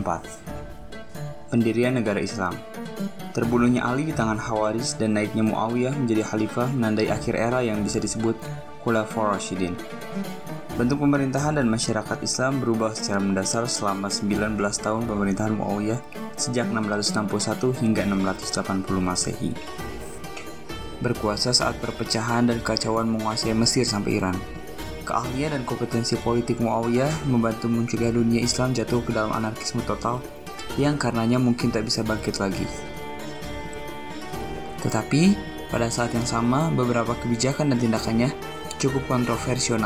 4. Pendirian negara Islam Terbunuhnya Ali di tangan Hawaris dan naiknya Muawiyah menjadi khalifah menandai akhir era yang bisa disebut Khulafaur Rashidin. Bentuk pemerintahan dan masyarakat Islam berubah secara mendasar selama 19 tahun pemerintahan Muawiyah sejak 661 hingga 680 Masehi. Berkuasa saat perpecahan dan kacauan menguasai Mesir sampai Iran. Keahlian dan kompetensi politik Muawiyah membantu munculnya dunia Islam jatuh ke dalam anarkisme total yang karenanya mungkin tak bisa bangkit lagi. Tetapi, pada saat yang sama, beberapa kebijakan dan tindakannya cukup kontroversial,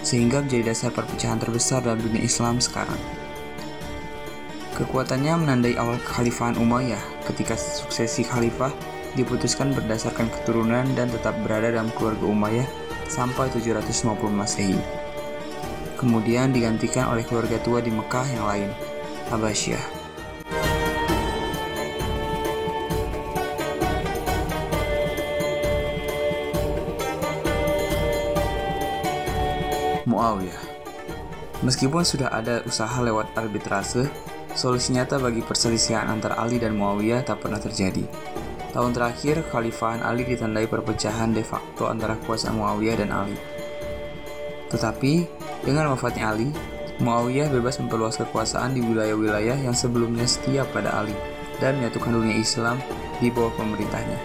sehingga menjadi dasar perpecahan terbesar dalam dunia Islam sekarang. Kekuatannya menandai awal kekhalifahan Umayyah ketika suksesi khalifah diputuskan berdasarkan keturunan dan tetap berada dalam keluarga Umayyah sampai 750 Masehi. Kemudian digantikan oleh keluarga tua di Mekah yang lain, Abbasiyah. Muawiyah. Meskipun sudah ada usaha lewat arbitrase, solusi nyata bagi perselisihan antara Ali dan Muawiyah tak pernah terjadi. Tahun terakhir, Khalifahan Ali ditandai perpecahan de facto antara kuasa Muawiyah dan Ali. Tetapi, dengan wafatnya Ali, Muawiyah bebas memperluas kekuasaan di wilayah-wilayah yang sebelumnya setia pada Ali dan menyatukan dunia Islam di bawah pemerintahnya.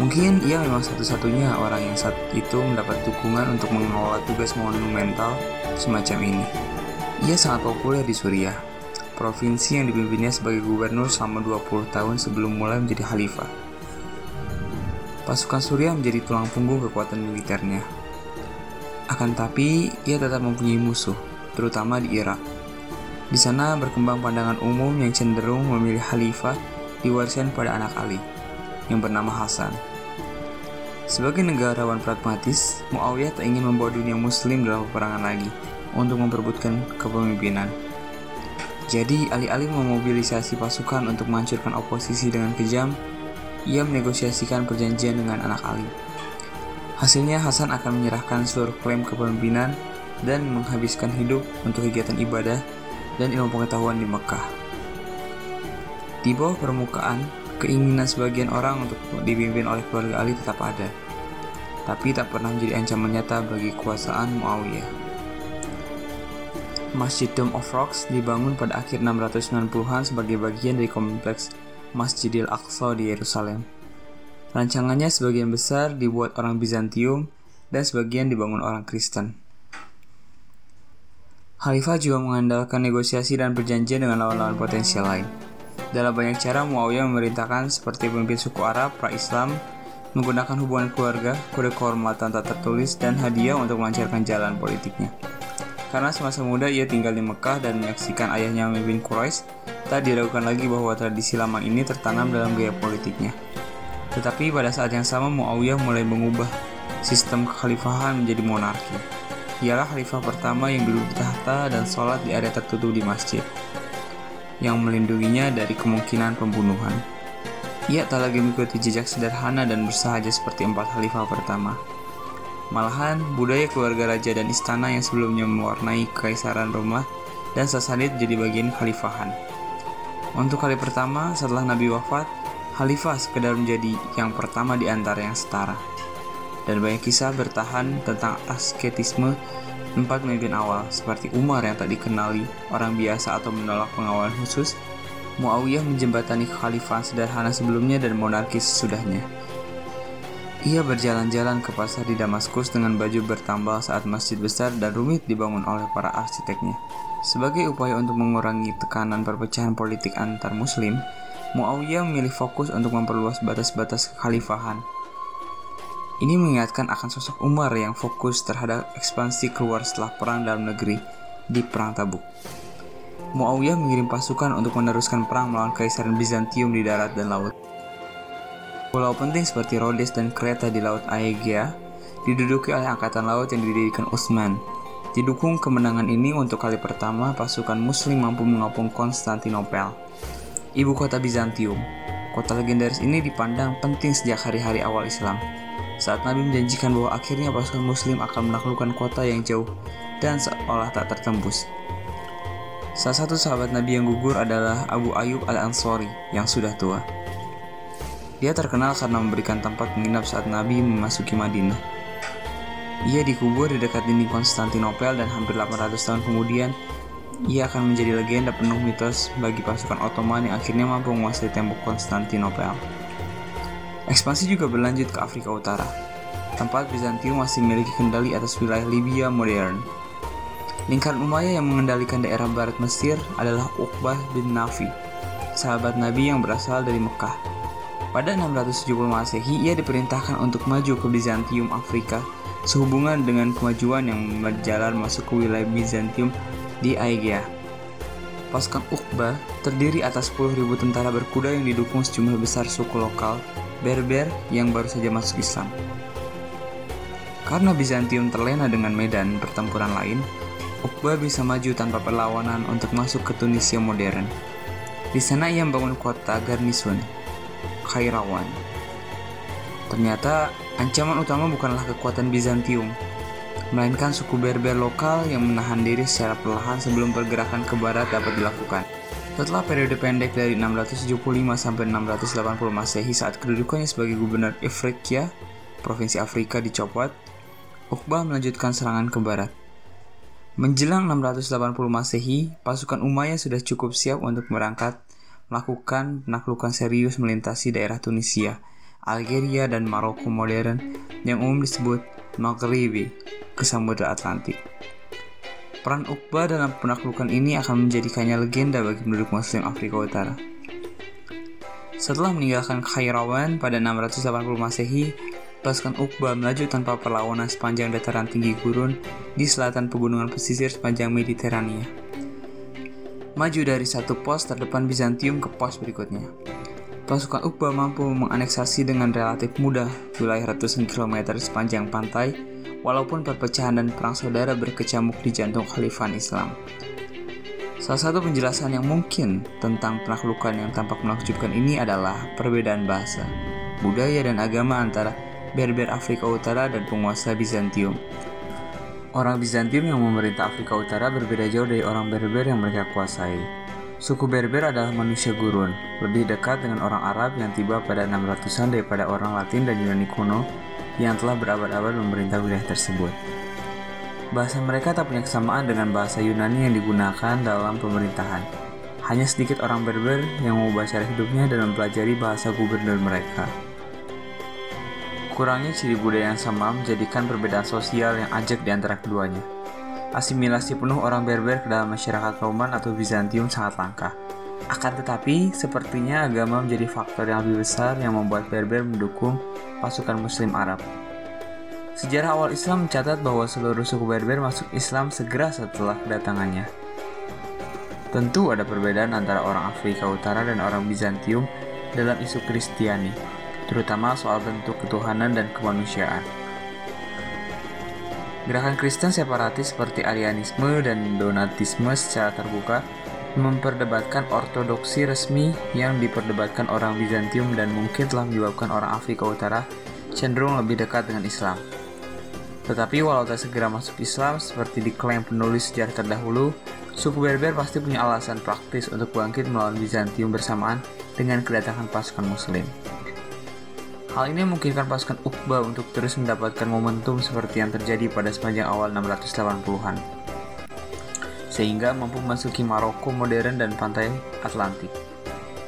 Mungkin ia memang satu-satunya orang yang saat itu mendapat dukungan untuk mengelola tugas monumental semacam ini. Ia sangat populer di Suriah, provinsi yang dipimpinnya sebagai gubernur selama 20 tahun sebelum mulai menjadi khalifah. Pasukan Suriah menjadi tulang punggung kekuatan militernya. Akan tapi, ia tetap mempunyai musuh, terutama di Irak. Di sana berkembang pandangan umum yang cenderung memilih khalifah diwariskan pada anak Ali, yang bernama Hasan. Sebagai negarawan pragmatis, Muawiyah tak ingin membawa dunia muslim dalam peperangan lagi untuk memperebutkan kepemimpinan. Jadi, alih-alih memobilisasi pasukan untuk menghancurkan oposisi dengan kejam, ia menegosiasikan perjanjian dengan anak Ali. Hasilnya, Hasan akan menyerahkan seluruh klaim kepemimpinan dan menghabiskan hidup untuk kegiatan ibadah dan ilmu pengetahuan di Mekah. Di bawah permukaan, Keinginan sebagian orang untuk dipimpin oleh keluarga Ali tetap ada, tapi tak pernah menjadi ancaman nyata bagi kekuasaan Muawiyah. Masjid Dome of Rocks dibangun pada akhir 690-an sebagai bagian dari kompleks Masjidil Aqsa di Yerusalem. Rancangannya sebagian besar dibuat orang Bizantium dan sebagian dibangun orang Kristen. Khalifah juga mengandalkan negosiasi dan perjanjian dengan lawan-lawan potensial lain. Dalam banyak cara, Muawiyah memerintahkan seperti pemimpin suku Arab, pra-Islam, menggunakan hubungan keluarga, kode kehormatan tak tertulis, dan hadiah untuk melancarkan jalan politiknya. Karena semasa muda ia tinggal di Mekah dan menyaksikan ayahnya memimpin Quraisy, tak diragukan lagi bahwa tradisi lama ini tertanam dalam gaya politiknya. Tetapi pada saat yang sama Muawiyah mulai mengubah sistem kekhalifahan menjadi monarki. Ialah khalifah pertama yang duduk di tahta dan sholat di area tertutup di masjid yang melindunginya dari kemungkinan pembunuhan. Ia tak lagi mengikuti jejak sederhana dan bersahaja seperti empat khalifah pertama. Malahan, budaya keluarga raja dan istana yang sebelumnya mewarnai kekaisaran Roma dan Sasanid jadi bagian khalifahan. Untuk kali pertama setelah Nabi wafat, khalifah sekedar menjadi yang pertama di antara yang setara. Dan banyak kisah bertahan tentang asketisme Empat pemimpin awal, seperti Umar yang tak dikenali orang biasa atau menolak pengawalan khusus, Muawiyah menjembatani kekhalifahan sederhana sebelumnya dan monarki sesudahnya. Ia berjalan-jalan ke pasar di Damaskus dengan baju bertambal saat masjid besar dan rumit dibangun oleh para arsiteknya. Sebagai upaya untuk mengurangi tekanan perpecahan politik antar muslim, Muawiyah memilih fokus untuk memperluas batas-batas kekhalifahan ini mengingatkan akan sosok Umar yang fokus terhadap ekspansi keluar setelah perang dalam negeri di Perang Tabuk. Muawiyah mengirim pasukan untuk meneruskan perang melawan Kaisaran Bizantium di darat dan laut. Pulau penting seperti Rhodes dan Kreta di Laut Aegea diduduki oleh angkatan laut yang didirikan Utsman. Didukung kemenangan ini untuk kali pertama pasukan muslim mampu mengapung Konstantinopel, ibu kota Bizantium. Kota legendaris ini dipandang penting sejak hari-hari awal Islam saat Nabi menjanjikan bahwa akhirnya pasukan muslim akan menaklukkan kota yang jauh dan seolah tak tertembus. Salah satu sahabat Nabi yang gugur adalah Abu Ayyub al-Ansori yang sudah tua. Dia terkenal karena memberikan tempat menginap saat Nabi memasuki Madinah. Ia dikubur di dekat dinding Konstantinopel dan hampir 800 tahun kemudian ia akan menjadi legenda penuh mitos bagi pasukan Ottoman yang akhirnya mampu menguasai tembok Konstantinopel. Ekspansi juga berlanjut ke Afrika Utara. Tempat Bizantium masih memiliki kendali atas wilayah Libya modern. Lingkaran Umayyah yang mengendalikan daerah barat Mesir adalah Uqbah bin Nafi, sahabat Nabi yang berasal dari Mekah. Pada 670 Masehi, ia diperintahkan untuk maju ke Bizantium Afrika sehubungan dengan kemajuan yang berjalan masuk ke wilayah Bizantium di Aegea. Pasukan Uqba terdiri atas 10.000 tentara berkuda yang didukung sejumlah besar suku lokal Berber yang baru saja masuk Islam. Karena Bizantium terlena dengan medan pertempuran lain, Uqba bisa maju tanpa perlawanan untuk masuk ke Tunisia modern. Di sana ia membangun kota Garnison, Khairawan. Ternyata ancaman utama bukanlah kekuatan Bizantium, melainkan suku Berber lokal yang menahan diri secara perlahan sebelum pergerakan ke barat dapat dilakukan. Setelah periode pendek dari 675 sampai 680 Masehi saat kedudukannya sebagai gubernur Ifriqiya, provinsi Afrika dicopot, Uqbah melanjutkan serangan ke barat. Menjelang 680 Masehi, pasukan Umayyah sudah cukup siap untuk berangkat melakukan penaklukan serius melintasi daerah Tunisia, Algeria, dan Maroko modern yang umum disebut Maghribi ke Samudra Atlantik. Peran Uqbah dalam penaklukan ini akan menjadikannya legenda bagi penduduk muslim Afrika Utara. Setelah meninggalkan Khairawan pada 680 Masehi, pasukan Uqbah melaju tanpa perlawanan sepanjang dataran tinggi gurun di selatan pegunungan pesisir sepanjang Mediterania. Maju dari satu pos terdepan Bizantium ke pos berikutnya. Pasukan Uqbah mampu menganeksasi dengan relatif mudah wilayah ratusan kilometer sepanjang pantai walaupun perpecahan dan perang saudara berkecamuk di jantung khalifah Islam. Salah satu penjelasan yang mungkin tentang penaklukan yang tampak menakjubkan ini adalah perbedaan bahasa, budaya, dan agama antara Berber Afrika Utara dan penguasa Bizantium. Orang Bizantium yang memerintah Afrika Utara berbeda jauh dari orang Berber yang mereka kuasai. Suku Berber adalah manusia gurun, lebih dekat dengan orang Arab yang tiba pada 600-an daripada orang Latin dan Yunani kuno yang telah berabad-abad memerintah wilayah tersebut. Bahasa mereka tak punya kesamaan dengan bahasa Yunani yang digunakan dalam pemerintahan. Hanya sedikit orang Berber yang mengubah cara hidupnya dan mempelajari bahasa gubernur mereka. Kurangnya ciri budaya yang sama menjadikan perbedaan sosial yang ajak di antara keduanya. Asimilasi penuh orang Berber ke dalam masyarakat Roman atau Bizantium sangat langka. Akan tetapi, sepertinya agama menjadi faktor yang lebih besar yang membuat Berber mendukung pasukan Muslim Arab. Sejarah awal Islam mencatat bahwa seluruh suku Berber masuk Islam segera setelah kedatangannya. Tentu ada perbedaan antara orang Afrika Utara dan orang Bizantium dalam isu Kristiani, terutama soal bentuk ketuhanan dan kemanusiaan. Gerakan Kristen separatis seperti Arianisme dan Donatisme secara terbuka memperdebatkan ortodoksi resmi yang diperdebatkan orang Bizantium dan mungkin telah menyebabkan orang Afrika Utara cenderung lebih dekat dengan Islam. Tetapi walau tak segera masuk Islam seperti diklaim penulis sejarah terdahulu, suku Berber pasti punya alasan praktis untuk bangkit melawan Bizantium bersamaan dengan kedatangan pasukan muslim. Hal ini memungkinkan pasukan Uqba untuk terus mendapatkan momentum seperti yang terjadi pada sepanjang awal 680-an sehingga mampu memasuki Maroko modern dan pantai Atlantik.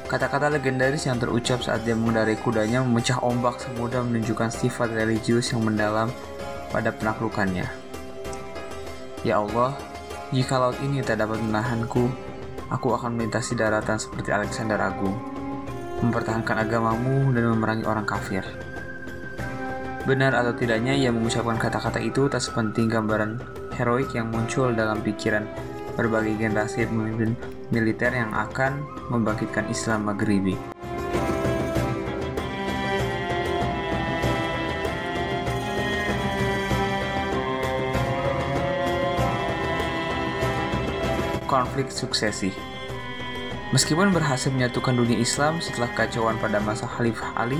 Kata-kata legendaris yang terucap saat dia mengendarai kudanya memecah ombak semudah menunjukkan sifat religius yang mendalam pada penaklukannya. Ya Allah, jika laut ini tak dapat menahanku, aku akan melintasi daratan seperti Alexander Agung, mempertahankan agamamu dan memerangi orang kafir. Benar atau tidaknya ia mengucapkan kata-kata itu tak sepenting gambaran heroik yang muncul dalam pikiran berbagai generasi pemimpin militer yang akan membangkitkan Islam Maghribi. Konflik suksesi Meskipun berhasil menyatukan dunia Islam setelah kacauan pada masa Khalifah Ali,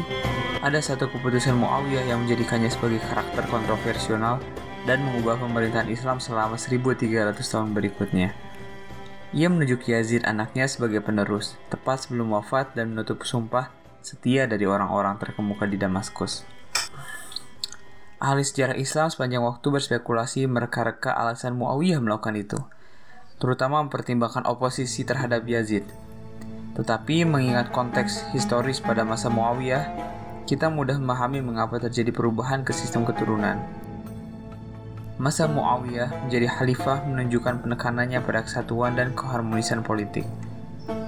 ada satu keputusan Muawiyah yang menjadikannya sebagai karakter kontroversial dan mengubah pemerintahan Islam selama 1300 tahun berikutnya. Ia menunjuk Yazid anaknya sebagai penerus, tepat sebelum wafat dan menutup sumpah setia dari orang-orang terkemuka di Damaskus. Ahli sejarah Islam sepanjang waktu berspekulasi mereka-reka alasan Muawiyah melakukan itu, terutama mempertimbangkan oposisi terhadap Yazid. Tetapi mengingat konteks historis pada masa Muawiyah, kita mudah memahami mengapa terjadi perubahan ke sistem keturunan. Masa Muawiyah menjadi khalifah menunjukkan penekanannya pada kesatuan dan keharmonisan politik.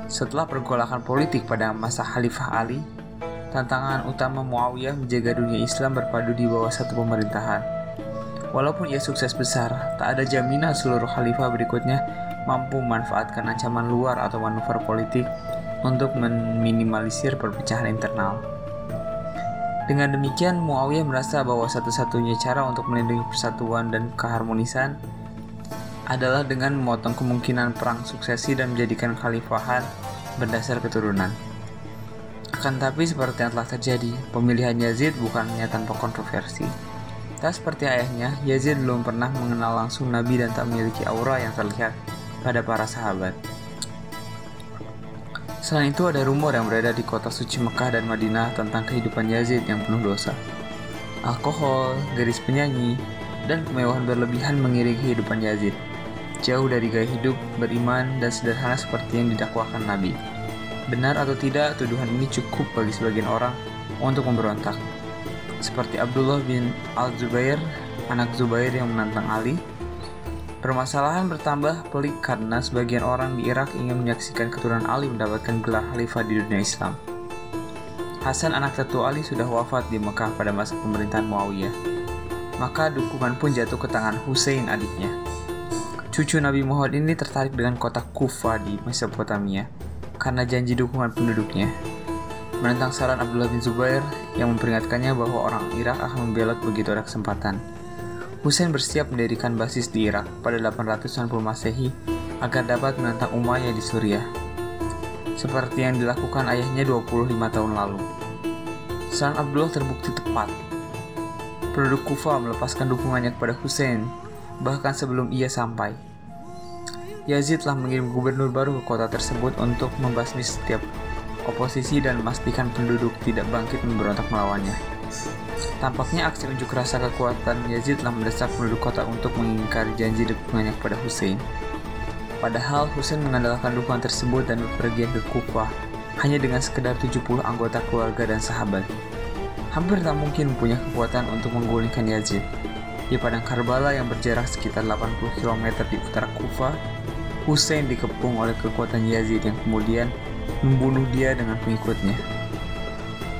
Setelah pergolakan politik pada masa Khalifah Ali, tantangan utama Muawiyah menjaga dunia Islam berpadu di bawah satu pemerintahan. Walaupun ia sukses besar, tak ada jaminan seluruh khalifah berikutnya mampu memanfaatkan ancaman luar atau manuver politik untuk meminimalisir perpecahan internal. Dengan demikian, Muawiyah merasa bahwa satu-satunya cara untuk melindungi persatuan dan keharmonisan adalah dengan memotong kemungkinan perang suksesi dan menjadikan khalifahan berdasar keturunan. Akan tapi seperti yang telah terjadi, pemilihan Yazid bukannya tanpa kontroversi. Tak seperti ayahnya, Yazid belum pernah mengenal langsung Nabi dan tak memiliki aura yang terlihat pada para sahabat. Selain itu ada rumor yang beredar di kota suci Mekah dan Madinah tentang kehidupan Yazid yang penuh dosa. Alkohol, garis penyanyi, dan kemewahan berlebihan mengiringi kehidupan Yazid. Jauh dari gaya hidup, beriman, dan sederhana seperti yang didakwakan Nabi. Benar atau tidak, tuduhan ini cukup bagi sebagian orang untuk memberontak. Seperti Abdullah bin Al-Zubair, anak Zubair yang menantang Ali, Permasalahan bertambah pelik karena sebagian orang di Irak ingin menyaksikan keturunan Ali mendapatkan gelar khalifah di dunia Islam. Hasan anak tetu Ali sudah wafat di Mekah pada masa pemerintahan Muawiyah. Maka dukungan pun jatuh ke tangan Hussein adiknya. Cucu Nabi Muhammad ini tertarik dengan kota Kufa di Mesopotamia karena janji dukungan penduduknya. Menentang saran Abdullah bin Zubair yang memperingatkannya bahwa orang Irak akan membelot begitu ada kesempatan. Hussein bersiap mendirikan basis di Irak pada 890 Masehi agar dapat menantang Umayyah di Suriah. Seperti yang dilakukan ayahnya 25 tahun lalu. Saran Abdullah terbukti tepat. Penduduk Kufa melepaskan dukungannya kepada Hussein, bahkan sebelum ia sampai. Yazid telah mengirim gubernur baru ke kota tersebut untuk membasmi setiap oposisi dan memastikan penduduk tidak bangkit memberontak melawannya. Tampaknya aksi unjuk rasa kekuatan Yazid telah mendesak penduduk kota untuk mengingkari janji dukungannya kepada Hussein. Padahal Hussein mengandalkan dukungan tersebut dan berpergian ke Kufah hanya dengan sekedar 70 anggota keluarga dan sahabat. Hampir tak mungkin punya kekuatan untuk menggulingkan Yazid. Di padang Karbala yang berjarak sekitar 80 km di utara Kufah, Hussein dikepung oleh kekuatan Yazid yang kemudian membunuh dia dengan pengikutnya.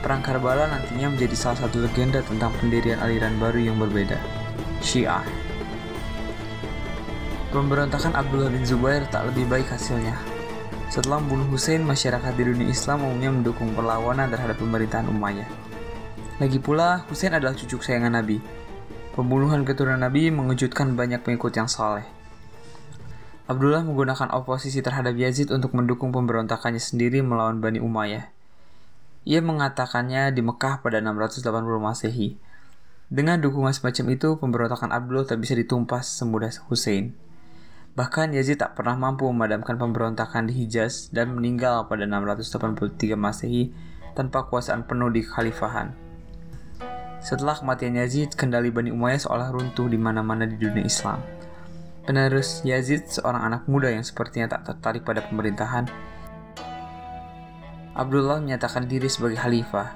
Perang Karbala nantinya menjadi salah satu legenda tentang pendirian aliran baru yang berbeda, Syiah. Pemberontakan Abdullah bin Zubair tak lebih baik hasilnya. Setelah membunuh Hussein, masyarakat di dunia Islam umumnya mendukung perlawanan terhadap pemerintahan Umayyah. Lagi pula, Hussein adalah cucu kesayangan Nabi. Pembunuhan keturunan Nabi mengejutkan banyak pengikut yang saleh. Abdullah menggunakan oposisi terhadap Yazid untuk mendukung pemberontakannya sendiri melawan Bani Umayyah. Ia mengatakannya di Mekah pada 680 Masehi. Dengan dukungan semacam itu, pemberontakan Abdullah tak bisa ditumpas semudah Hussein. Bahkan Yazid tak pernah mampu memadamkan pemberontakan di Hijaz dan meninggal pada 683 Masehi tanpa kuasaan penuh di Khalifahan. Setelah kematian Yazid, kendali Bani Umayyah seolah runtuh di mana-mana di dunia Islam. Penerus Yazid, seorang anak muda yang sepertinya tak tertarik pada pemerintahan, Abdullah menyatakan diri sebagai khalifah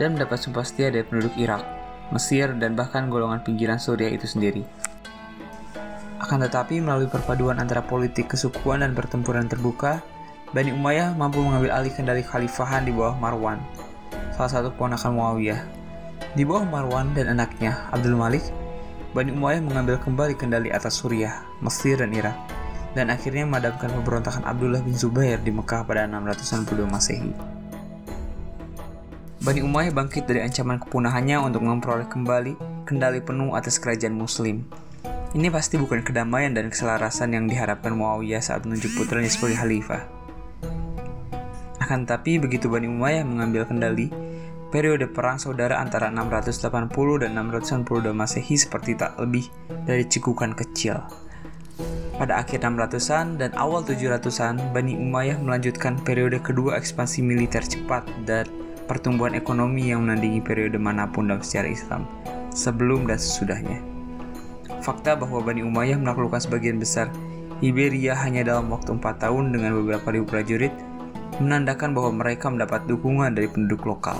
dan mendapat sumpah setia dari penduduk Irak, Mesir, dan bahkan golongan pinggiran Suriah itu sendiri. Akan tetapi, melalui perpaduan antara politik kesukuan dan pertempuran terbuka, Bani Umayyah mampu mengambil alih kendali khalifahan di bawah Marwan, salah satu keponakan Muawiyah. Di bawah Marwan dan anaknya, Abdul Malik, Bani Umayyah mengambil kembali kendali atas Suriah, Mesir, dan Irak dan akhirnya memadamkan pemberontakan Abdullah bin Zubair di Mekah pada 692 Masehi. Bani Umayyah bangkit dari ancaman kepunahannya untuk memperoleh kembali kendali penuh atas kerajaan Muslim. Ini pasti bukan kedamaian dan keselarasan yang diharapkan Muawiyah saat menunjuk putranya sebagai khalifah. Akan tapi begitu Bani Umayyah mengambil kendali, periode perang saudara antara 680 dan 692 Masehi seperti tak lebih dari cikukan kecil. Pada akhir 600-an dan awal 700-an, Bani Umayyah melanjutkan periode kedua ekspansi militer cepat dan pertumbuhan ekonomi yang menandingi periode mana pun dalam sejarah Islam, sebelum dan sesudahnya. Fakta bahwa Bani Umayyah menaklukkan sebagian besar Iberia hanya dalam waktu 4 tahun dengan beberapa ribu prajurit, menandakan bahwa mereka mendapat dukungan dari penduduk lokal.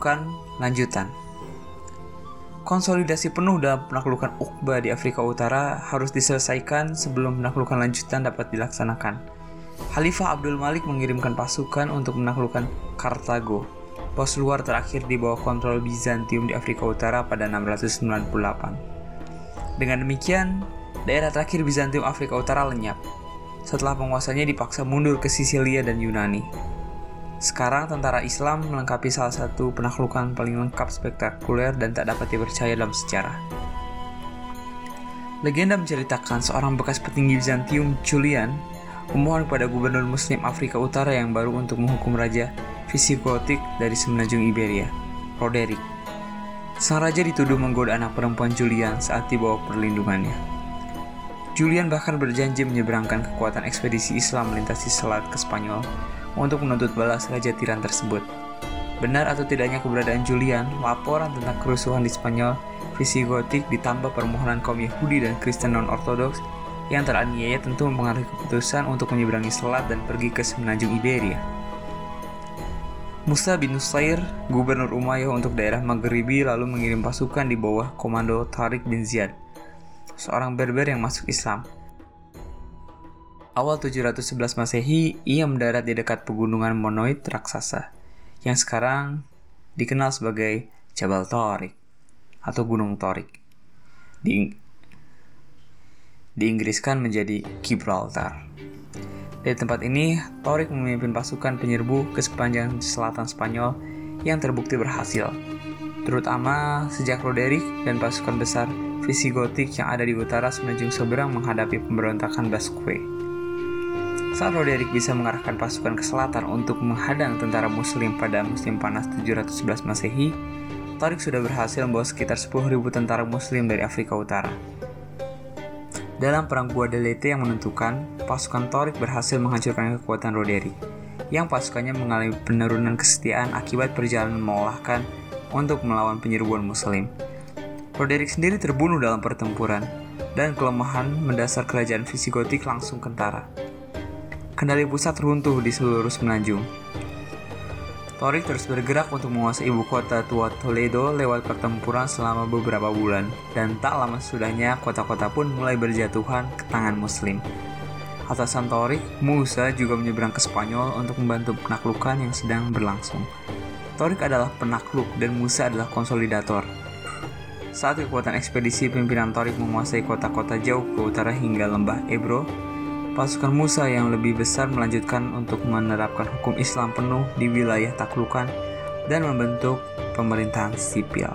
Penaklukan lanjutan Konsolidasi penuh dalam penaklukan Uqba di Afrika Utara harus diselesaikan sebelum penaklukan lanjutan dapat dilaksanakan. Khalifah Abdul Malik mengirimkan pasukan untuk menaklukkan Kartago, pos luar terakhir di bawah kontrol Bizantium di Afrika Utara pada 698. Dengan demikian, daerah terakhir Bizantium Afrika Utara lenyap. Setelah penguasanya dipaksa mundur ke Sisilia dan Yunani. Sekarang tentara Islam melengkapi salah satu penaklukan paling lengkap spektakuler dan tak dapat dipercaya dalam sejarah. Legenda menceritakan seorang bekas petinggi Bizantium, Julian, memohon kepada gubernur muslim Afrika Utara yang baru untuk menghukum raja Visigotik dari semenanjung Iberia, Roderick. Sang raja dituduh menggoda anak perempuan Julian saat dibawa perlindungannya. Julian bahkan berjanji menyeberangkan kekuatan ekspedisi Islam melintasi selat ke Spanyol untuk menuntut balas Raja Tiran tersebut. Benar atau tidaknya keberadaan Julian, laporan tentang kerusuhan di Spanyol, Visigotik ditambah permohonan kaum Yahudi dan Kristen non-Ortodoks yang teraniaya tentu mempengaruhi keputusan untuk menyeberangi selat dan pergi ke semenanjung Iberia. Musa bin Nusair, gubernur Umayyah untuk daerah Maghribi lalu mengirim pasukan di bawah komando Tariq bin Ziyad, seorang berber yang masuk Islam awal 711 Masehi, ia mendarat di dekat pegunungan Monoid raksasa, yang sekarang dikenal sebagai Jabal Torik atau Gunung Torik. Di, diinggriskan menjadi Gibraltar. Dari tempat ini, Torik memimpin pasukan penyerbu ke sepanjang selatan Spanyol yang terbukti berhasil, terutama sejak Roderick dan pasukan besar Visigotik yang ada di utara semenanjung seberang menghadapi pemberontakan Basque. Saat Roderick bisa mengarahkan pasukan ke selatan untuk menghadang tentara muslim pada musim panas 711 Masehi, Tariq sudah berhasil membawa sekitar 10.000 tentara muslim dari Afrika Utara. Dalam perang Guadalete yang menentukan, pasukan Torik berhasil menghancurkan kekuatan Roderick, yang pasukannya mengalami penurunan kesetiaan akibat perjalanan melelahkan untuk melawan penyerbuan muslim. Roderick sendiri terbunuh dalam pertempuran, dan kelemahan mendasar kerajaan Visigotik langsung kentara kendali pusat runtuh di seluruh semenanjung. Torik terus bergerak untuk menguasai ibu kota tua Toledo lewat pertempuran selama beberapa bulan, dan tak lama sudahnya kota-kota pun mulai berjatuhan ke tangan muslim. Atasan Torik, Musa juga menyeberang ke Spanyol untuk membantu penaklukan yang sedang berlangsung. Torik adalah penakluk dan Musa adalah konsolidator. Saat kekuatan ekspedisi pimpinan Torik menguasai kota-kota jauh ke utara hingga lembah Ebro, Pasukan Musa yang lebih besar melanjutkan untuk menerapkan hukum Islam penuh di wilayah taklukan dan membentuk pemerintahan sipil.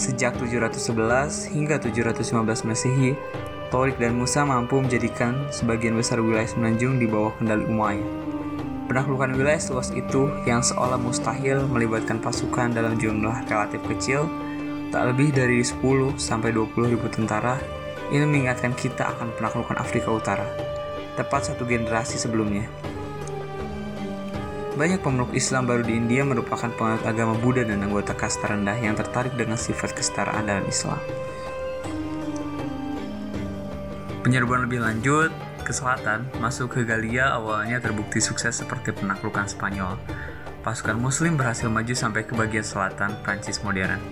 Sejak 711 hingga 715 Masehi, Torik dan Musa mampu menjadikan sebagian besar wilayah semenanjung di bawah kendali Umayyah. Penaklukan wilayah seluas itu yang seolah mustahil melibatkan pasukan dalam jumlah relatif kecil, tak lebih dari 10 sampai 20 ribu tentara ini mengingatkan kita akan penaklukan Afrika Utara, tepat satu generasi sebelumnya. Banyak pemeluk Islam baru di India merupakan penganut agama Buddha dan anggota kasta rendah yang tertarik dengan sifat kesetaraan dalam Islam. Penyerbuan lebih lanjut ke selatan, masuk ke Galia awalnya terbukti sukses seperti penaklukan Spanyol. Pasukan Muslim berhasil maju sampai ke bagian selatan Prancis modern.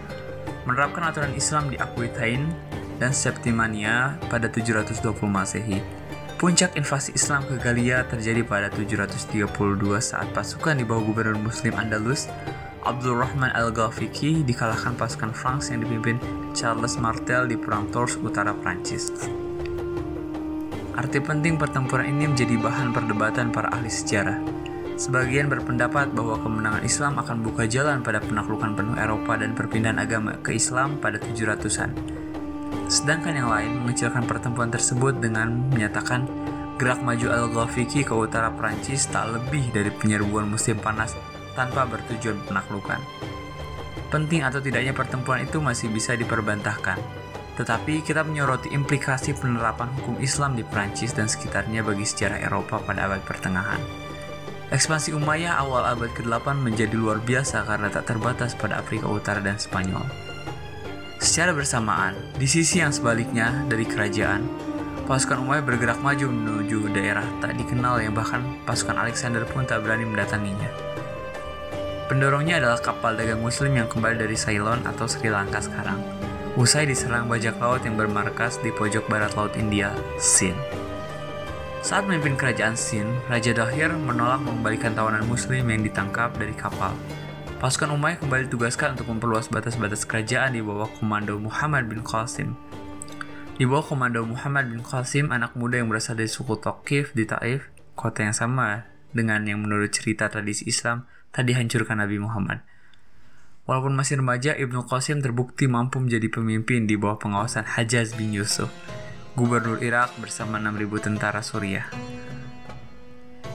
Menerapkan aturan Islam di Aquitaine, dan Septimania pada 720 Masehi. Puncak invasi Islam ke Galia terjadi pada 732 saat pasukan di bawah gubernur muslim Andalus Abdul Rahman Al-Ghafiqi dikalahkan pasukan Franks yang dipimpin Charles Martel di Perang Tours utara Prancis. Arti penting pertempuran ini menjadi bahan perdebatan para ahli sejarah. Sebagian berpendapat bahwa kemenangan Islam akan buka jalan pada penaklukan penuh Eropa dan perpindahan agama ke Islam pada 700-an. Sedangkan yang lain mengecilkan pertemuan tersebut dengan menyatakan Gerak maju Al-Ghafiqi ke utara Prancis tak lebih dari penyerbuan musim panas tanpa bertujuan penaklukan. Penting atau tidaknya pertempuran itu masih bisa diperbantahkan, tetapi kita menyoroti implikasi penerapan hukum Islam di Prancis dan sekitarnya bagi sejarah Eropa pada abad pertengahan. Ekspansi Umayyah awal abad ke-8 menjadi luar biasa karena tak terbatas pada Afrika Utara dan Spanyol. Secara bersamaan, di sisi yang sebaliknya dari kerajaan, pasukan Umayyah bergerak maju menuju daerah tak dikenal yang bahkan pasukan Alexander pun tak berani mendatanginya. Pendorongnya adalah kapal dagang muslim yang kembali dari Ceylon atau Sri Lanka sekarang. Usai diserang bajak laut yang bermarkas di pojok barat laut India, Sind. Saat memimpin kerajaan Sind, Raja Dahir menolak mengembalikan tawanan muslim yang ditangkap dari kapal Pasukan Umayyah kembali ditugaskan untuk memperluas batas-batas kerajaan di bawah komando Muhammad bin Qasim. Di bawah komando Muhammad bin Qasim, anak muda yang berasal dari suku Tokif di Taif, kota yang sama dengan yang menurut cerita tradisi Islam tadi hancurkan Nabi Muhammad. Walaupun masih remaja, Ibnu Qasim terbukti mampu menjadi pemimpin di bawah pengawasan Hajjaz bin Yusuf, gubernur Irak bersama 6.000 tentara Suriah.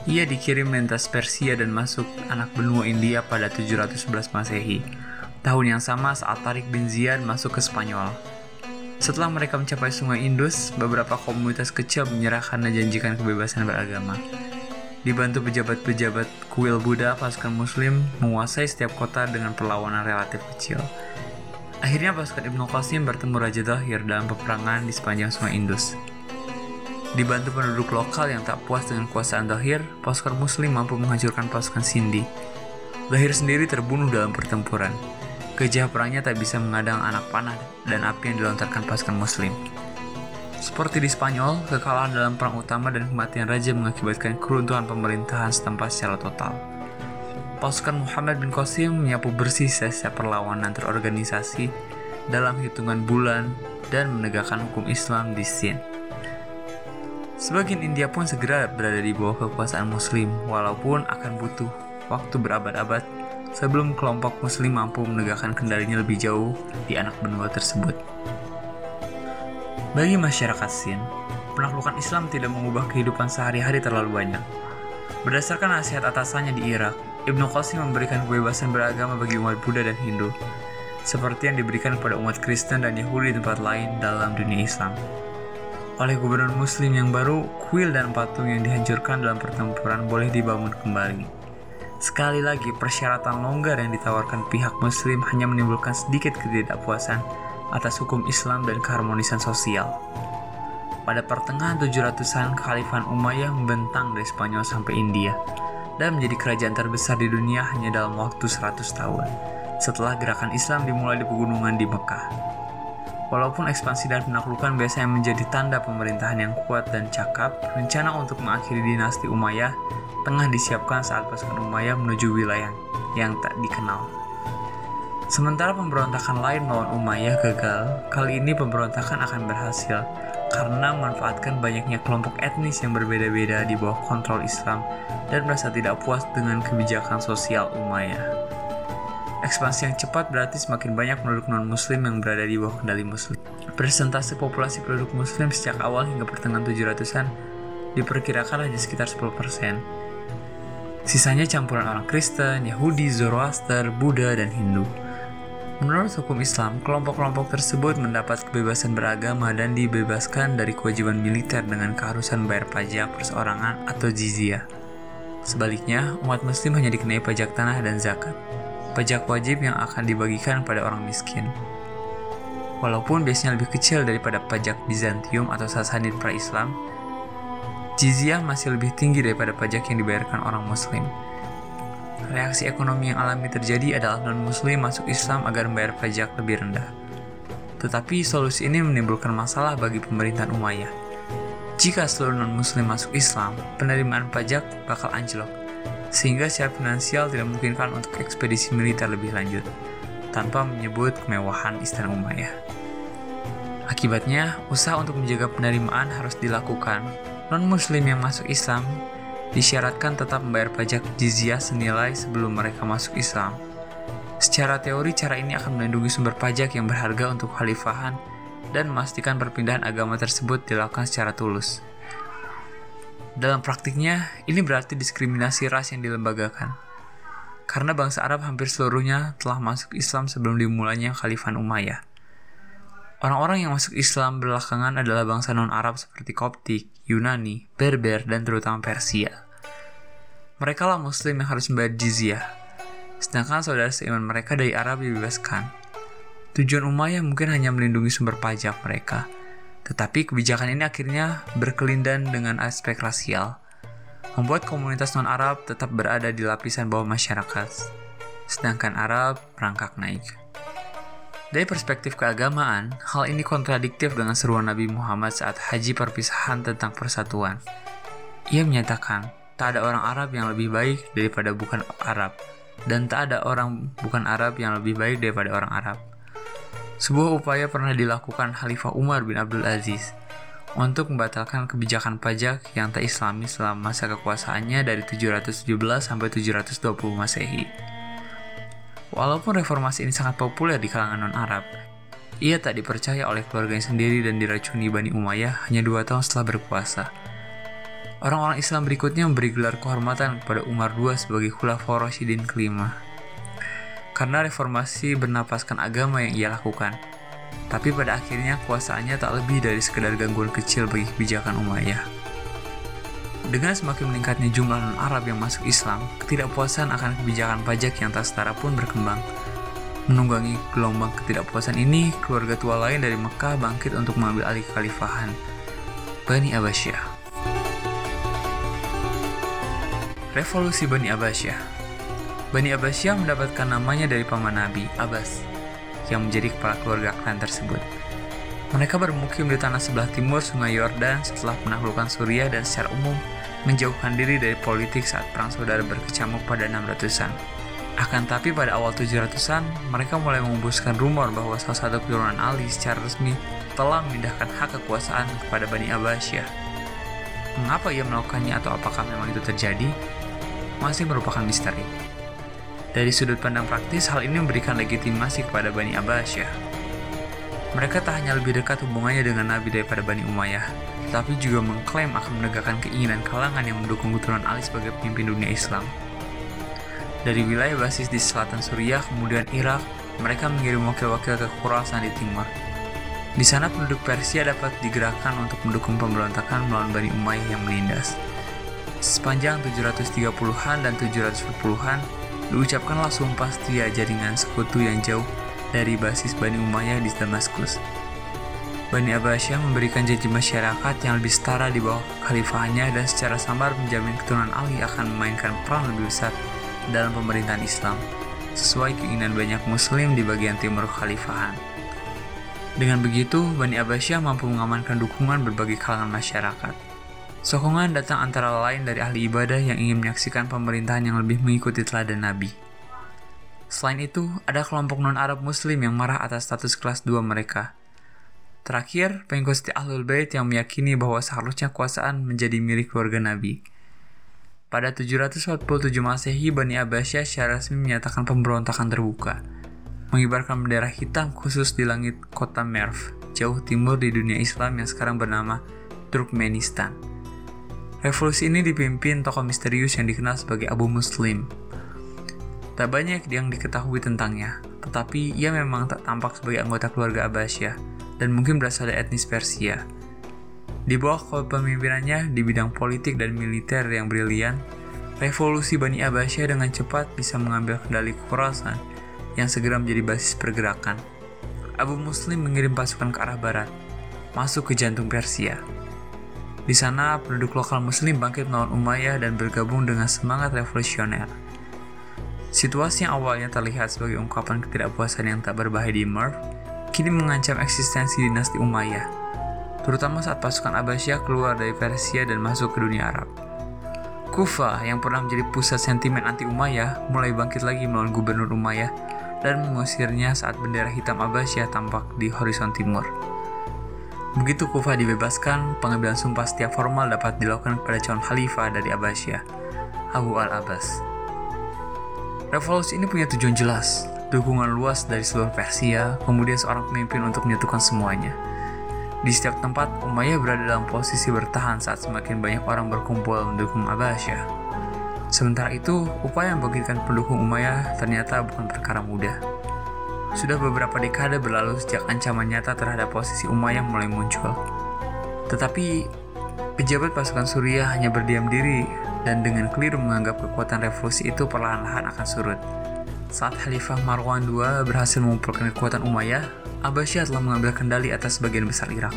Ia dikirim lintas Persia dan masuk anak benua India pada 711 Masehi, tahun yang sama saat Tariq bin Ziyad masuk ke Spanyol. Setelah mereka mencapai sungai Indus, beberapa komunitas kecil menyerah karena janjikan kebebasan beragama. Dibantu pejabat-pejabat kuil Buddha, pasukan muslim menguasai setiap kota dengan perlawanan relatif kecil. Akhirnya pasukan Ibnu Qasim bertemu Raja Dahir dalam peperangan di sepanjang sungai Indus. Dibantu penduduk lokal yang tak puas dengan kuasaan Dahir, pasukan muslim mampu menghancurkan pasukan Sindi. Dahir sendiri terbunuh dalam pertempuran. Gajah perangnya tak bisa mengadang anak panah dan api yang dilontarkan pasukan muslim. Seperti di Spanyol, kekalahan dalam perang utama dan kematian raja mengakibatkan keruntuhan pemerintahan setempat secara total. Pasukan Muhammad bin Qasim menyapu bersih sisa perlawanan terorganisasi dalam hitungan bulan dan menegakkan hukum Islam di Sindh. Sebagian India pun segera berada di bawah kekuasaan Muslim, walaupun akan butuh waktu berabad-abad sebelum kelompok Muslim mampu menegakkan kendalinya lebih jauh di anak benua tersebut. Bagi masyarakat Sin, penaklukan Islam tidak mengubah kehidupan sehari-hari terlalu banyak. Berdasarkan nasihat atasannya di Irak, Ibnu Qasim memberikan kebebasan beragama bagi umat Buddha dan Hindu, seperti yang diberikan kepada umat Kristen dan Yahudi di tempat lain dalam dunia Islam oleh gubernur muslim yang baru, kuil dan patung yang dihancurkan dalam pertempuran boleh dibangun kembali. Sekali lagi, persyaratan longgar yang ditawarkan pihak muslim hanya menimbulkan sedikit ketidakpuasan atas hukum Islam dan keharmonisan sosial. Pada pertengahan 700-an, Khalifah Umayyah membentang dari Spanyol sampai India dan menjadi kerajaan terbesar di dunia hanya dalam waktu 100 tahun setelah gerakan Islam dimulai di pegunungan di Mekah. Walaupun ekspansi dan penaklukan biasanya menjadi tanda pemerintahan yang kuat dan cakap, rencana untuk mengakhiri dinasti Umayyah tengah disiapkan saat pasukan Umayyah menuju wilayah yang tak dikenal. Sementara pemberontakan lain melawan Umayyah gagal, kali ini pemberontakan akan berhasil karena memanfaatkan banyaknya kelompok etnis yang berbeda-beda di bawah kontrol Islam dan merasa tidak puas dengan kebijakan sosial Umayyah. Ekspansi yang cepat berarti semakin banyak penduduk non-muslim yang berada di bawah kendali muslim. Persentase populasi penduduk muslim sejak awal hingga pertengahan 700-an diperkirakan hanya sekitar 10%. Sisanya campuran orang Kristen, Yahudi, Zoroaster, Buddha, dan Hindu. Menurut hukum Islam, kelompok-kelompok tersebut mendapat kebebasan beragama dan dibebaskan dari kewajiban militer dengan keharusan bayar pajak perseorangan atau jizyah. Sebaliknya, umat muslim hanya dikenai pajak tanah dan zakat pajak wajib yang akan dibagikan pada orang miskin. Walaupun biasanya lebih kecil daripada pajak Bizantium atau Sasanid pra-Islam, jizyah masih lebih tinggi daripada pajak yang dibayarkan orang muslim. Reaksi ekonomi yang alami terjadi adalah non-muslim masuk Islam agar membayar pajak lebih rendah. Tetapi solusi ini menimbulkan masalah bagi pemerintahan Umayyah. Jika seluruh non-muslim masuk Islam, penerimaan pajak bakal anjlok sehingga secara finansial tidak memungkinkan untuk ekspedisi militer lebih lanjut, tanpa menyebut kemewahan Istana Umayyah. Akibatnya, usaha untuk menjaga penerimaan harus dilakukan. Non-muslim yang masuk Islam disyaratkan tetap membayar pajak jizyah senilai sebelum mereka masuk Islam. Secara teori, cara ini akan melindungi sumber pajak yang berharga untuk khalifahan dan memastikan perpindahan agama tersebut dilakukan secara tulus. Dalam praktiknya, ini berarti diskriminasi ras yang dilembagakan. Karena bangsa Arab hampir seluruhnya telah masuk Islam sebelum dimulainya Khalifah Umayyah. Orang-orang yang masuk Islam belakangan adalah bangsa non-Arab seperti Koptik, Yunani, Berber, dan terutama Persia. Mereka lah muslim yang harus membayar jizyah, sedangkan saudara seiman mereka dari Arab dibebaskan. Tujuan Umayyah mungkin hanya melindungi sumber pajak mereka, tetapi kebijakan ini akhirnya berkelindan dengan aspek rasial, membuat komunitas non-Arab tetap berada di lapisan bawah masyarakat, sedangkan Arab merangkak naik. Dari perspektif keagamaan, hal ini kontradiktif dengan seruan Nabi Muhammad saat haji perpisahan tentang persatuan. Ia menyatakan, tak ada orang Arab yang lebih baik daripada bukan Arab, dan tak ada orang bukan Arab yang lebih baik daripada orang Arab. Sebuah upaya pernah dilakukan Khalifah Umar bin Abdul Aziz untuk membatalkan kebijakan pajak yang tak islami selama masa kekuasaannya dari 717 sampai 720 Masehi. Walaupun reformasi ini sangat populer di kalangan non-Arab, ia tak dipercaya oleh keluarganya sendiri dan diracuni Bani Umayyah hanya dua tahun setelah berkuasa. Orang-orang Islam berikutnya memberi gelar kehormatan kepada Umar II sebagai Khulafaur Rasyidin kelima. Karena reformasi bernapaskan agama yang ia lakukan, tapi pada akhirnya kuasaannya tak lebih dari sekedar gangguan kecil bagi kebijakan Umayyah. Dengan semakin meningkatnya jumlah non-Arab yang masuk Islam, ketidakpuasan akan kebijakan pajak yang tak setara pun berkembang. Menunggangi gelombang ketidakpuasan ini, keluarga tua lain dari Mekah bangkit untuk mengambil alih kekhalifahan. Bani Abbasiyah Revolusi Bani Abbasiyah Bani Abbasiyah mendapatkan namanya dari paman Nabi, Abbas, yang menjadi kepala keluarga klan tersebut. Mereka bermukim di tanah sebelah timur sungai Yordan setelah menaklukkan Suriah dan secara umum menjauhkan diri dari politik saat perang saudara berkecamuk pada 600-an. Akan tapi pada awal 700-an, mereka mulai mengembuskan rumor bahwa salah satu keturunan Ali secara resmi telah memindahkan hak kekuasaan kepada Bani Abbasiyah. Mengapa ia melakukannya atau apakah memang itu terjadi? Masih merupakan misteri. Dari sudut pandang praktis, hal ini memberikan legitimasi kepada Bani Abbasiyah. Mereka tak hanya lebih dekat hubungannya dengan Nabi daripada Bani Umayyah, tapi juga mengklaim akan menegakkan keinginan kalangan yang mendukung keturunan Ali sebagai pemimpin dunia Islam. Dari wilayah basis di selatan Suriah, kemudian Irak, mereka mengirim wakil-wakil ke Khurasan di timur. Di sana penduduk Persia dapat digerakkan untuk mendukung pemberontakan melawan Bani Umayyah yang menindas. Sepanjang 730-an dan 740-an, diucapkanlah sumpah setia jaringan sekutu yang jauh dari basis Bani Umayyah di Damaskus. Bani Abbasiyah memberikan janji masyarakat yang lebih setara di bawah khalifahannya dan secara samar menjamin keturunan Ali akan memainkan peran lebih besar dalam pemerintahan Islam, sesuai keinginan banyak muslim di bagian timur khalifahan. Dengan begitu, Bani Abbasiyah mampu mengamankan dukungan berbagai kalangan masyarakat. Sokongan datang antara lain dari ahli ibadah yang ingin menyaksikan pemerintahan yang lebih mengikuti teladan Nabi. Selain itu, ada kelompok non-Arab Muslim yang marah atas status kelas 2 mereka, Terakhir, pengikut Ahlul Bait yang meyakini bahwa seharusnya kuasaan menjadi milik keluarga Nabi. Pada 747 Masehi, Bani Abbasiyah secara resmi menyatakan pemberontakan terbuka, mengibarkan bendera hitam khusus di langit kota Merv, jauh timur di dunia Islam yang sekarang bernama Turkmenistan. Revolusi ini dipimpin tokoh misterius yang dikenal sebagai Abu Muslim. Tak banyak yang diketahui tentangnya, tetapi ia memang tak tampak sebagai anggota keluarga Abbasiyah dan mungkin berasal dari etnis Persia. Di bawah kepemimpinannya di bidang politik dan militer yang brilian, revolusi Bani Abbasiyah dengan cepat bisa mengambil kendali Khurasan yang segera menjadi basis pergerakan. Abu Muslim mengirim pasukan ke arah barat, masuk ke jantung Persia. Di sana, penduduk lokal Muslim bangkit melawan Umayyah dan bergabung dengan semangat revolusioner. Situasi yang awalnya terlihat sebagai ungkapan ketidakpuasan yang tak berbahaya di Merv, kini mengancam eksistensi dinasti Umayyah, terutama saat pasukan Abbasiyah keluar dari Persia dan masuk ke dunia Arab. Kufa yang pernah menjadi pusat sentimen anti Umayyah mulai bangkit lagi melawan gubernur Umayyah dan mengusirnya saat bendera hitam Abbasiyah tampak di horizon timur. Begitu Kufa dibebaskan, pengambilan sumpah setiap formal dapat dilakukan kepada calon khalifah dari Abbasiyah, Abu al-Abbas. Revolusi ini punya tujuan jelas, dukungan luas dari seluruh Persia, kemudian seorang pemimpin untuk menyatukan semuanya. Di setiap tempat, Umayyah berada dalam posisi bertahan saat semakin banyak orang berkumpul mendukung Abbasiyah. Sementara itu, upaya membangkitkan pendukung Umayyah ternyata bukan perkara mudah. Sudah beberapa dekade berlalu sejak ancaman nyata terhadap posisi Umayyah mulai muncul. Tetapi, pejabat pasukan Suriah hanya berdiam diri dan dengan keliru menganggap kekuatan revolusi itu perlahan-lahan akan surut. Saat Khalifah Marwan II berhasil mengumpulkan kekuatan Umayyah, Abbasiyah telah mengambil kendali atas sebagian besar Irak.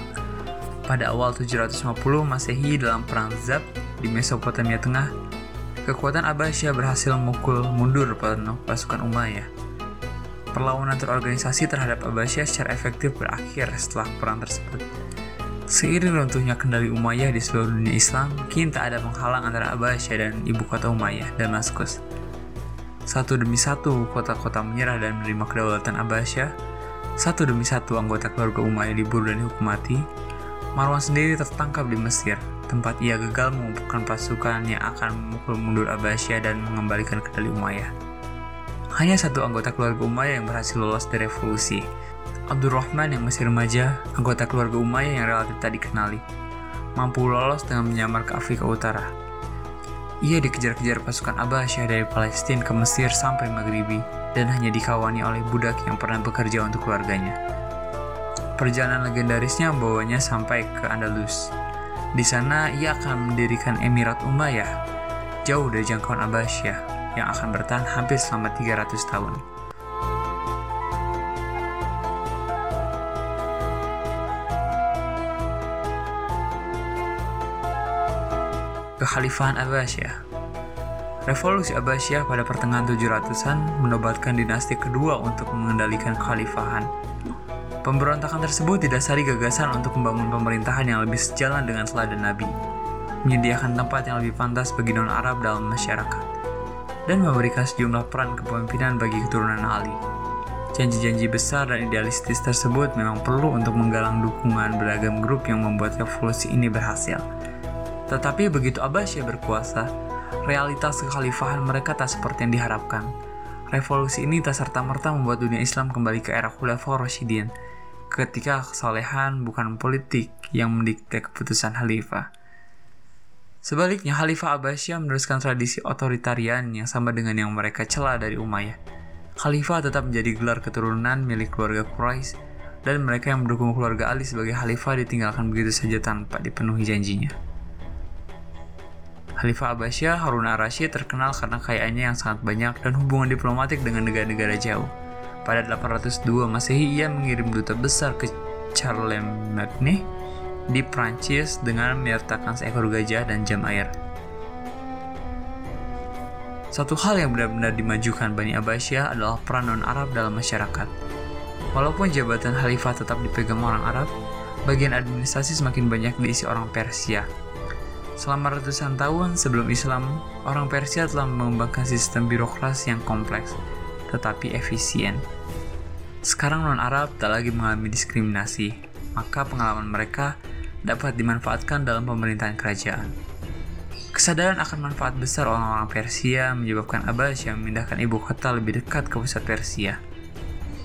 Pada awal 750 Masehi dalam Perang Zab di Mesopotamia Tengah, kekuatan Abbasiyah berhasil memukul mundur pasukan Umayyah. Perlawanan terorganisasi terhadap Abbasiyah secara efektif berakhir setelah perang tersebut. Seiring runtuhnya kendali Umayyah di seluruh dunia Islam, kini tak ada penghalang antara Abbasiyah dan ibu kota Umayyah, Damaskus. Satu demi satu, kota-kota menyerah dan menerima kedaulatan Abbasiyah, satu demi satu anggota keluarga Umayyah dibunuh dan dihukum mati, Marwan sendiri tertangkap di Mesir, tempat ia gagal mengumpulkan pasukan yang akan memukul mundur Abbasiyah dan mengembalikan kendali Umayyah. Hanya satu anggota keluarga Umayyah yang berhasil lolos dari revolusi, Abdurrahman yang masih remaja, anggota keluarga Umayyah yang relatif tak dikenali, mampu lolos dengan menyamar ke Afrika Utara. Ia dikejar-kejar pasukan Abbasiyah dari Palestina ke Mesir sampai Maghribi, dan hanya dikawani oleh budak yang pernah bekerja untuk keluarganya. Perjalanan legendarisnya membawanya sampai ke Andalus. Di sana ia akan mendirikan Emirat Umayyah, jauh dari jangkauan Abbasiyah, yang akan bertahan hampir selama 300 tahun. Kekhalifahan Abbasiyah Revolusi Abbasiyah pada pertengahan 700-an menobatkan dinasti kedua untuk mengendalikan khalifahan. Pemberontakan tersebut didasari gagasan untuk membangun pemerintahan yang lebih sejalan dengan teladan Nabi, menyediakan tempat yang lebih pantas bagi non-Arab dalam masyarakat, dan memberikan sejumlah peran kepemimpinan bagi keturunan Ali. Janji-janji besar dan idealistis tersebut memang perlu untuk menggalang dukungan beragam grup yang membuat revolusi ini berhasil. Tetapi begitu Abbasiyah berkuasa, realitas kekhalifahan mereka tak seperti yang diharapkan. Revolusi ini tak serta-merta membuat dunia Islam kembali ke era Khulafaur Rasyidin, ketika kesalehan bukan politik yang mendikte keputusan khalifah. Sebaliknya, Khalifah Abbasiyah meneruskan tradisi otoritarian yang sama dengan yang mereka cela dari Umayyah. Khalifah tetap menjadi gelar keturunan milik keluarga Quraisy dan mereka yang mendukung keluarga Ali sebagai khalifah ditinggalkan begitu saja tanpa dipenuhi janjinya. Khalifah Abbasiyah Harun al-Rashid terkenal karena kekayaannya yang sangat banyak dan hubungan diplomatik dengan negara-negara jauh. Pada 802 Masehi ia mengirim duta besar ke Charlemagne di Prancis dengan menyertakan seekor gajah dan jam air. Satu hal yang benar-benar dimajukan Bani Abbasiyah adalah peran non-Arab dalam masyarakat. Walaupun jabatan khalifah tetap dipegang orang Arab, bagian administrasi semakin banyak diisi orang Persia, Selama ratusan tahun sebelum Islam, orang Persia telah mengembangkan sistem birokrasi yang kompleks, tetapi efisien. Sekarang non-Arab tak lagi mengalami diskriminasi, maka pengalaman mereka dapat dimanfaatkan dalam pemerintahan kerajaan. Kesadaran akan manfaat besar orang-orang Persia menyebabkan Abbas yang memindahkan ibu kota lebih dekat ke pusat Persia.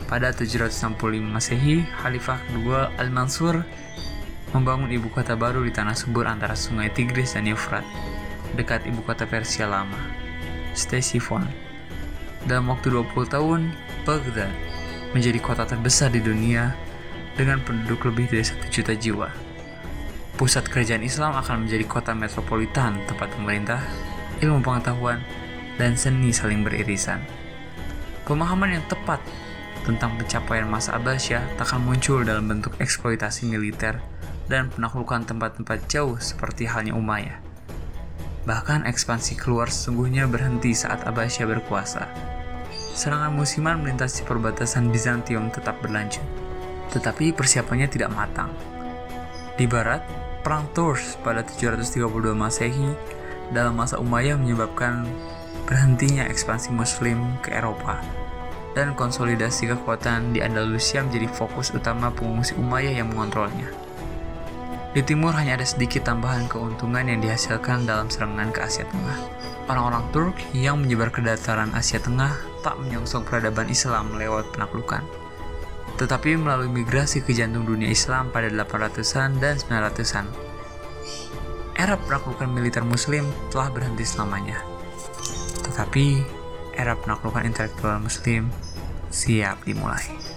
Pada 765 Masehi, Khalifah kedua Al-Mansur membangun ibu kota baru di tanah subur antara sungai Tigris dan Euphrat, dekat ibu kota Persia lama, Ctesiphon. Dalam waktu 20 tahun, Baghdad menjadi kota terbesar di dunia dengan penduduk lebih dari satu juta jiwa. Pusat kerajaan Islam akan menjadi kota metropolitan tempat pemerintah, ilmu pengetahuan, dan seni saling beririsan. Pemahaman yang tepat tentang pencapaian masa Abbasiyah tak akan muncul dalam bentuk eksploitasi militer dan penaklukan tempat-tempat jauh seperti halnya Umayyah. Bahkan ekspansi keluar sesungguhnya berhenti saat Abbasiyah berkuasa. Serangan musiman melintasi perbatasan Bizantium tetap berlanjut, tetapi persiapannya tidak matang. Di barat, Perang Tours pada 732 Masehi dalam masa Umayyah menyebabkan berhentinya ekspansi Muslim ke Eropa dan konsolidasi kekuatan di Andalusia menjadi fokus utama pengungsi Umayyah yang mengontrolnya. Di timur hanya ada sedikit tambahan keuntungan yang dihasilkan dalam serangan ke Asia Tengah. Orang-orang Turk yang menyebar ke dataran Asia Tengah tak menyongsong peradaban Islam lewat penaklukan. Tetapi melalui migrasi ke jantung dunia Islam pada 800-an dan 900-an. Era penaklukan militer muslim telah berhenti selamanya. Tetapi era penaklukan intelektual muslim siap dimulai.